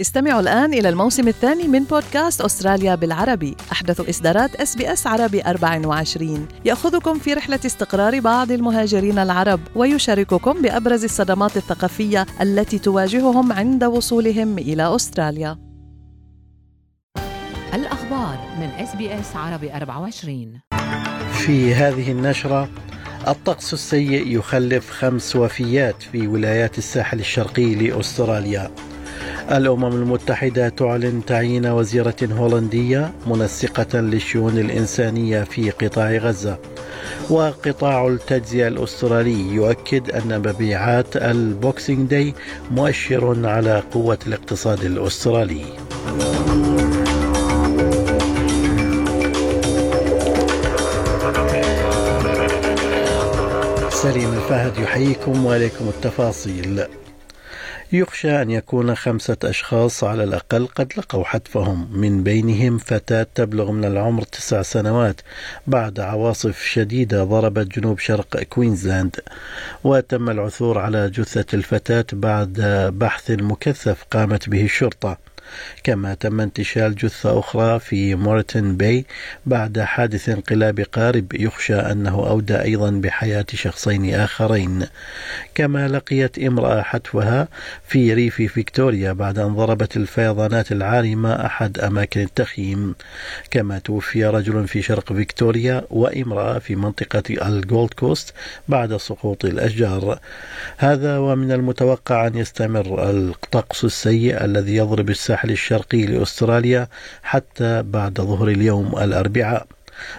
استمعوا الآن إلى الموسم الثاني من بودكاست أستراليا بالعربي. أحدث إصدارات إس بي إس عربي 24 يأخذكم في رحلة استقرار بعض المهاجرين العرب ويشارككم بأبرز الصدمات الثقافية التي تواجههم عند وصولهم إلى أستراليا. الأخبار من إس بي إس عربي 24 في هذه النشرة الطقس السيء يخلف خمس وفيات في ولايات الساحل الشرقي لأستراليا. الأمم المتحدة تعلن تعيين وزيرة هولندية منسقة للشؤون الإنسانية في قطاع غزة. وقطاع التجزئة الأسترالي يؤكد أن مبيعات البوكسينج داي مؤشر على قوة الاقتصاد الأسترالي. سليم الفهد يحييكم وإليكم التفاصيل. يخشى أن يكون خمسة أشخاص على الأقل قد لقوا حتفهم. من بينهم فتاة تبلغ من العمر تسع سنوات. بعد عواصف شديدة ضربت جنوب شرق كوينزلاند. وتم العثور على جثة الفتاة بعد بحث مكثف قامت به الشرطة. كما تم انتشال جثة أخرى في مورتن باي بعد حادث انقلاب قارب يخشى أنه أودى أيضا بحياة شخصين آخرين. كما لقيت امرأة حتفها في ريف فيكتوريا بعد أن ضربت الفيضانات العارمة أحد أماكن التخييم. كما توفي رجل في شرق فيكتوريا وامرأة في منطقة الجولد كوست بعد سقوط الأشجار. هذا ومن المتوقع أن يستمر الطقس السيء الذي يضرب الساحل الساحل الشرقي لأستراليا حتى بعد ظهر اليوم الأربعاء.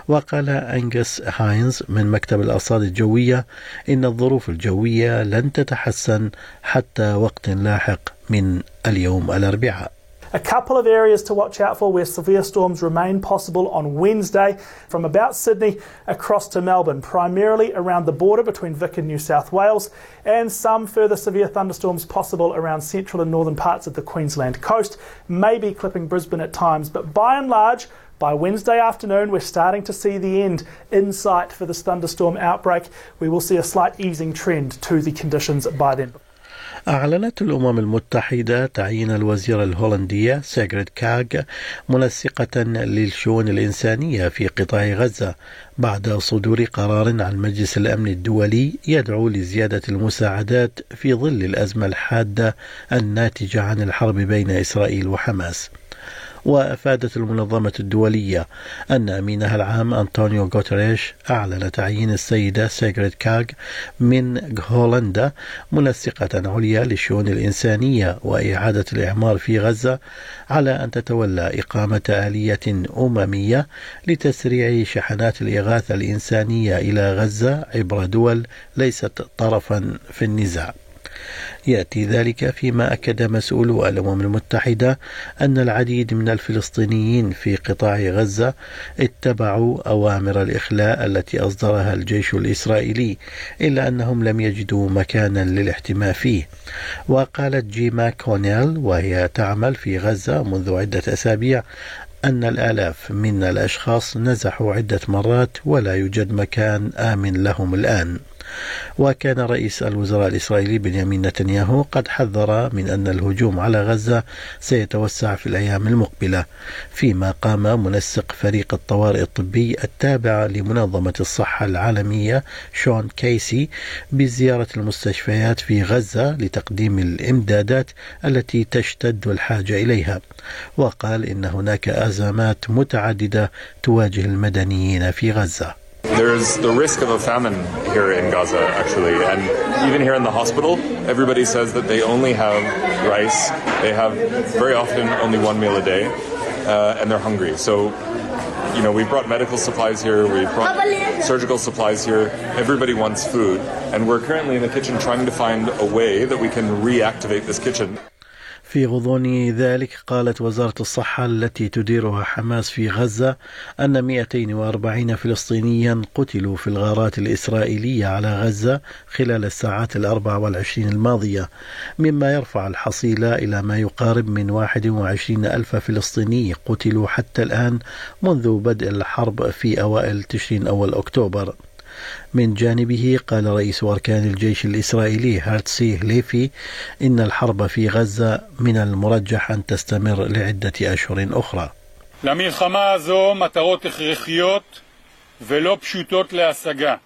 وقال أنجس هاينز من مكتب الأرصاد الجوية إن الظروف الجوية لن تتحسن حتى وقت لاحق من اليوم الأربعاء. A couple of areas to watch out for where severe storms remain possible on Wednesday from about Sydney across to Melbourne, primarily around the border between Vic and New South Wales, and some further severe thunderstorms possible around central and northern parts of the Queensland coast, maybe clipping Brisbane at times, but by and large, by Wednesday afternoon, we're starting to see the end in sight for this thunderstorm outbreak. We will see a slight easing trend to the conditions by then. أعلنت الأمم المتحدة تعيين الوزيرة الهولندية سيغريد كاغ منسقة للشؤون الإنسانية في قطاع غزة بعد صدور قرار عن مجلس الأمن الدولي يدعو لزيادة المساعدات في ظل الأزمة الحادة الناتجة عن الحرب بين إسرائيل وحماس. وأفادت المنظمة الدولية أن أمينها العام أنطونيو غوتريش أعلن تعيين السيدة سيغريد كاغ من هولندا منسقة عليا للشؤون الإنسانية وإعادة الإعمار في غزة على أن تتولى إقامة آلية أممية لتسريع شحنات الإغاثة الإنسانية إلى غزة عبر دول ليست طرفا في النزاع. يأتي ذلك فيما أكد مسؤولو الأمم المتحدة أن العديد من الفلسطينيين في قطاع غزة اتبعوا أوامر الإخلاء التي أصدرها الجيش الإسرائيلي إلا أنهم لم يجدوا مكانا للاحتماء فيه. وقالت جيما كونيل وهي تعمل في غزة منذ عدة أسابيع أن الآلاف من الأشخاص نزحوا عدة مرات ولا يوجد مكان آمن لهم الآن. وكان رئيس الوزراء الإسرائيلي بنيامين نتنياهو قد حذر من أن الهجوم على غزة سيتوسع في الأيام المقبلة فيما قام منسق فريق الطوارئ الطبي التابع لمنظمة الصحة العالمية شون كيسي بزيارة المستشفيات في غزة لتقديم الإمدادات التي تشتد الحاجة إليها. وقال إن هناك أزمات متعددة تواجه المدنيين في غزة. There's the risk of a famine here in Gaza, actually. And even here in the hospital, everybody says that they only have rice. They have very often only one meal a day, uh, and they're hungry. So, you know, we brought medical supplies here, we've brought surgical supplies here. Everybody wants food. And we're currently in the kitchen trying to find a way that we can reactivate this kitchen. في غضون ذلك قالت وزارة الصحة التي تديرها حماس في غزة أن 240 فلسطينيا قتلوا في الغارات الإسرائيلية على غزة خلال الساعات الأربع والعشرين الماضية مما يرفع الحصيلة إلى ما يقارب من 21 ألف فلسطيني قتلوا حتى الآن منذ بدء الحرب في أوائل تشرين أول أكتوبر. من جانبه قال رئيس أركان الجيش الإسرائيلي هارتسي ليفي إن الحرب في غزة من المرجح أن تستمر لعدة أشهر أخرى למלחמה הזו מטרות הכרחיות ולא פשוטות להשגה.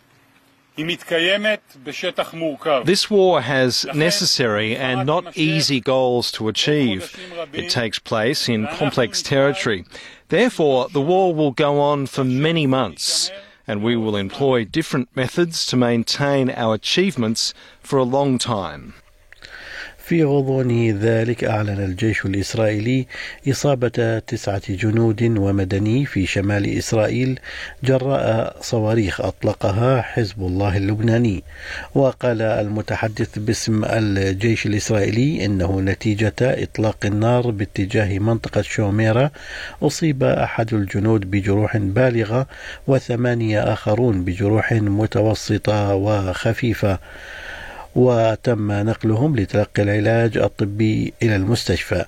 This war has necessary and not easy goals to achieve. It takes place in complex territory. Therefore, the war will go on for many months, And we will employ different methods to maintain our achievements for a long time. في غضون ذلك أعلن الجيش الإسرائيلي إصابة تسعة جنود ومدني في شمال إسرائيل جراء صواريخ أطلقها حزب الله اللبناني. وقال المتحدث باسم الجيش الإسرائيلي إنه نتيجة إطلاق النار باتجاه منطقة شوميرا أصيب أحد الجنود بجروح بالغة وثمانية آخرون بجروح متوسطة وخفيفة. وتم نقلهم لتلقي العلاج الطبي إلى المستشفى.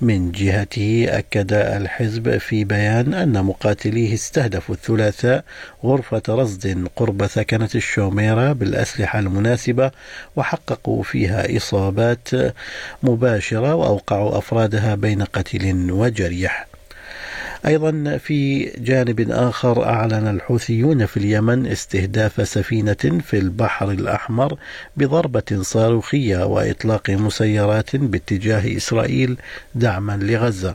من جهته أكد الحزب في بيان أن مقاتليه استهدفوا الثلاثاء غرفة رصد قرب ثكنة الشوميرة بالأسلحة المناسبة وحققوا فيها إصابات مباشرة وأوقعوا أفرادها بين قتيل وجريح. أيضا في جانب آخر أعلن الحوثيون في اليمن استهداف سفينة في البحر الأحمر بضربة صاروخية وإطلاق مسيرات باتجاه إسرائيل دعما لغزة.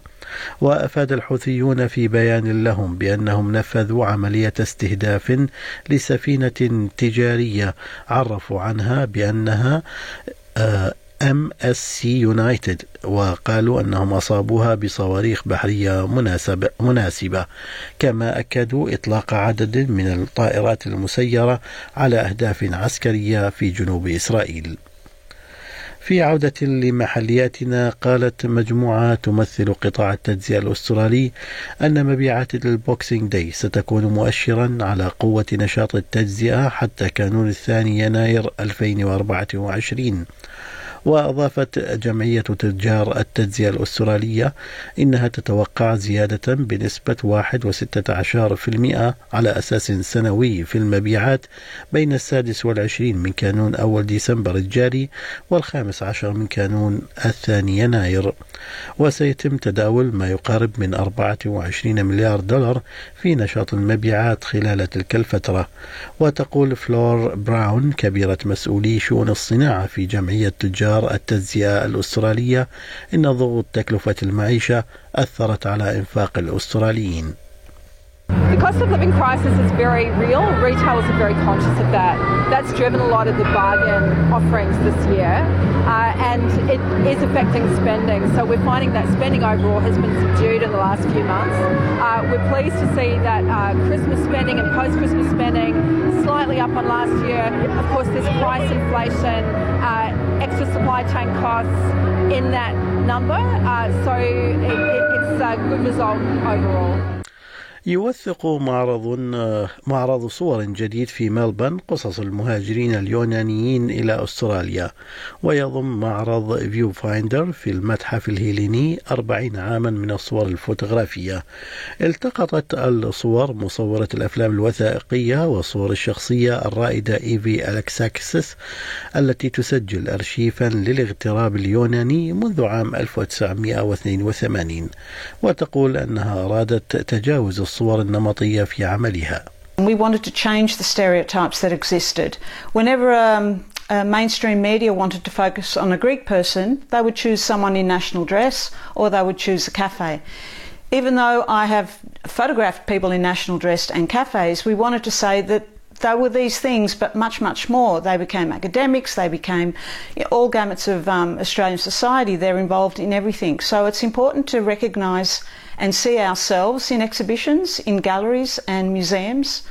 وأفاد الحوثيون في بيان لهم بأنهم نفذوا عملية استهداف لسفينة تجارية عرفوا عنها بأنها آه ام اس سي يونايتد وقالوا أنهم أصابوها بصواريخ بحرية مناسبة مناسبة كما أكدوا إطلاق عدد من الطائرات المسيرة على أهداف عسكرية في جنوب إسرائيل. في عودة لمحلياتنا قالت مجموعة تمثل قطاع التجزئة الأسترالي أن مبيعات البوكسينج داي ستكون مؤشرا على قوة نشاط التجزئة حتى كانون الثاني يناير 2024 وأضافت جمعية تجار التجزئة الأسترالية إنها تتوقع زيادة بنسبة 1.16% على أساس سنوي في المبيعات بين السادس والعشرين من كانون أول ديسمبر الجاري والخامس عشر من كانون الثاني يناير. وسيتم تداول ما يقارب من 24 مليار دولار في نشاط المبيعات خلال تلك الفترة. وتقول فلور براون كبيرة مسؤولي شؤون الصناعة في جمعية تجار تجار التجزئة الأسترالية إن ضغوط تكلفة المعيشة أثرت على إنفاق الأستراليين. The cost of living crisis is very real. Retailers are very conscious of that. That's driven a lot of the bargain offerings this year, uh, and it is affecting spending. So we're finding that spending overall has been subdued in the last few months. Uh, we're pleased to see that uh, Christmas spending and post-Christmas spending slightly up on last year. Of course, there's price inflation, uh, extra supply chain costs in that number. Uh, so it, it, it's a good result overall. يوثق معرض معرض صور جديد في ملبورن قصص المهاجرين اليونانيين إلى أستراليا. ويضم معرض فيو فايندر في المتحف الهيليني أربعين عاما من الصور الفوتوغرافية. التقطت الصور مصورة الأفلام الوثائقية والصور الشخصية الرائدة إيفي ألكساكسس التي تسجل أرشيفا للاغتراب اليوناني منذ عام 1982 وتقول أنها أرادت تجاوز الصور النمطية في عملها. We wanted to change the stereotypes that existed. Whenever um, uh, mainstream media wanted to focus on a Greek person, they would choose someone in national dress or they would choose a cafe. Even though I have photographed people in national dress and cafes, we wanted to say that they were these things, but much, much more. They became academics, they became you know, all gamuts of um, Australian society. They're involved in everything. So it's important to recognise and see ourselves in exhibitions, in galleries and museums.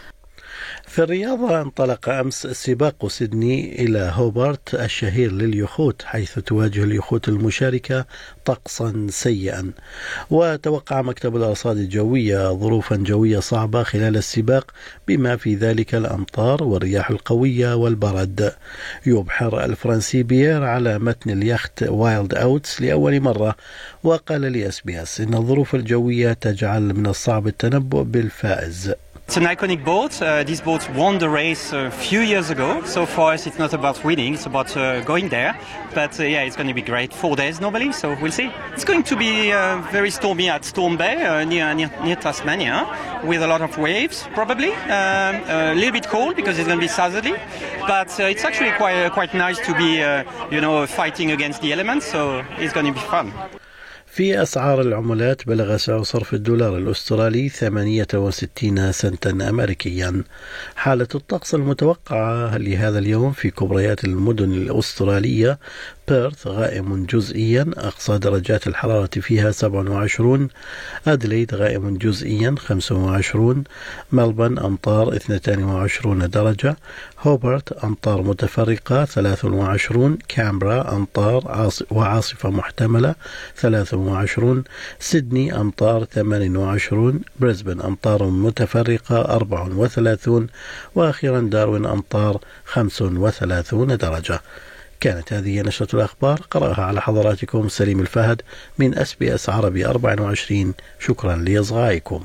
في الرياضة انطلق أمس سباق سيدني إلى هوبارت الشهير لليخوت حيث تواجه اليخوت المشاركة طقسا سيئا. وتوقع مكتب الأرصاد الجوية ظروفا جوية صعبة خلال السباق بما في ذلك الأمطار والرياح القوية والبرد. يبحر الفرنسي بيير على متن اليخت وايلد أوتس لأول مرة. وقال بي أس إن الظروف الجوية تجعل من الصعب التنبؤ بالفائز. It's an iconic boat. Uh, this boat won the race a few years ago. So for us, it's not about winning; it's about uh, going there. But uh, yeah, it's going to be great. Four days normally, so we'll see. It's going to be uh, very stormy at Storm Bay uh, near, near, near Tasmania, with a lot of waves probably. Um, a little bit cold because it's going to be southerly, but uh, it's actually quite quite nice to be you know fighting against the elements. So it's going to be fun. في أسعار العملات بلغ سعر صرف الدولار الأسترالي 68 سنتا أمريكيا. حالة الطقس المتوقعة لهذا اليوم في كبريات المدن الأسترالية بيرث غائم جزئيا أقصى درجات الحرارة فيها 27 أدليد غائم جزئيا 25 ملبن أمطار 22 درجة هوبرت أمطار متفرقة 23 كامبرا أمطار وعاصفة محتملة 23 سيدني أمطار 28 بريسبن أمطار متفرقة 34 وأخيرا داروين أمطار 35 درجة. كانت هذه نشرة الأخبار. قرأها على حضراتكم سليم الفهد من أس بي أس عربي 24 شكرا لإصغائكم.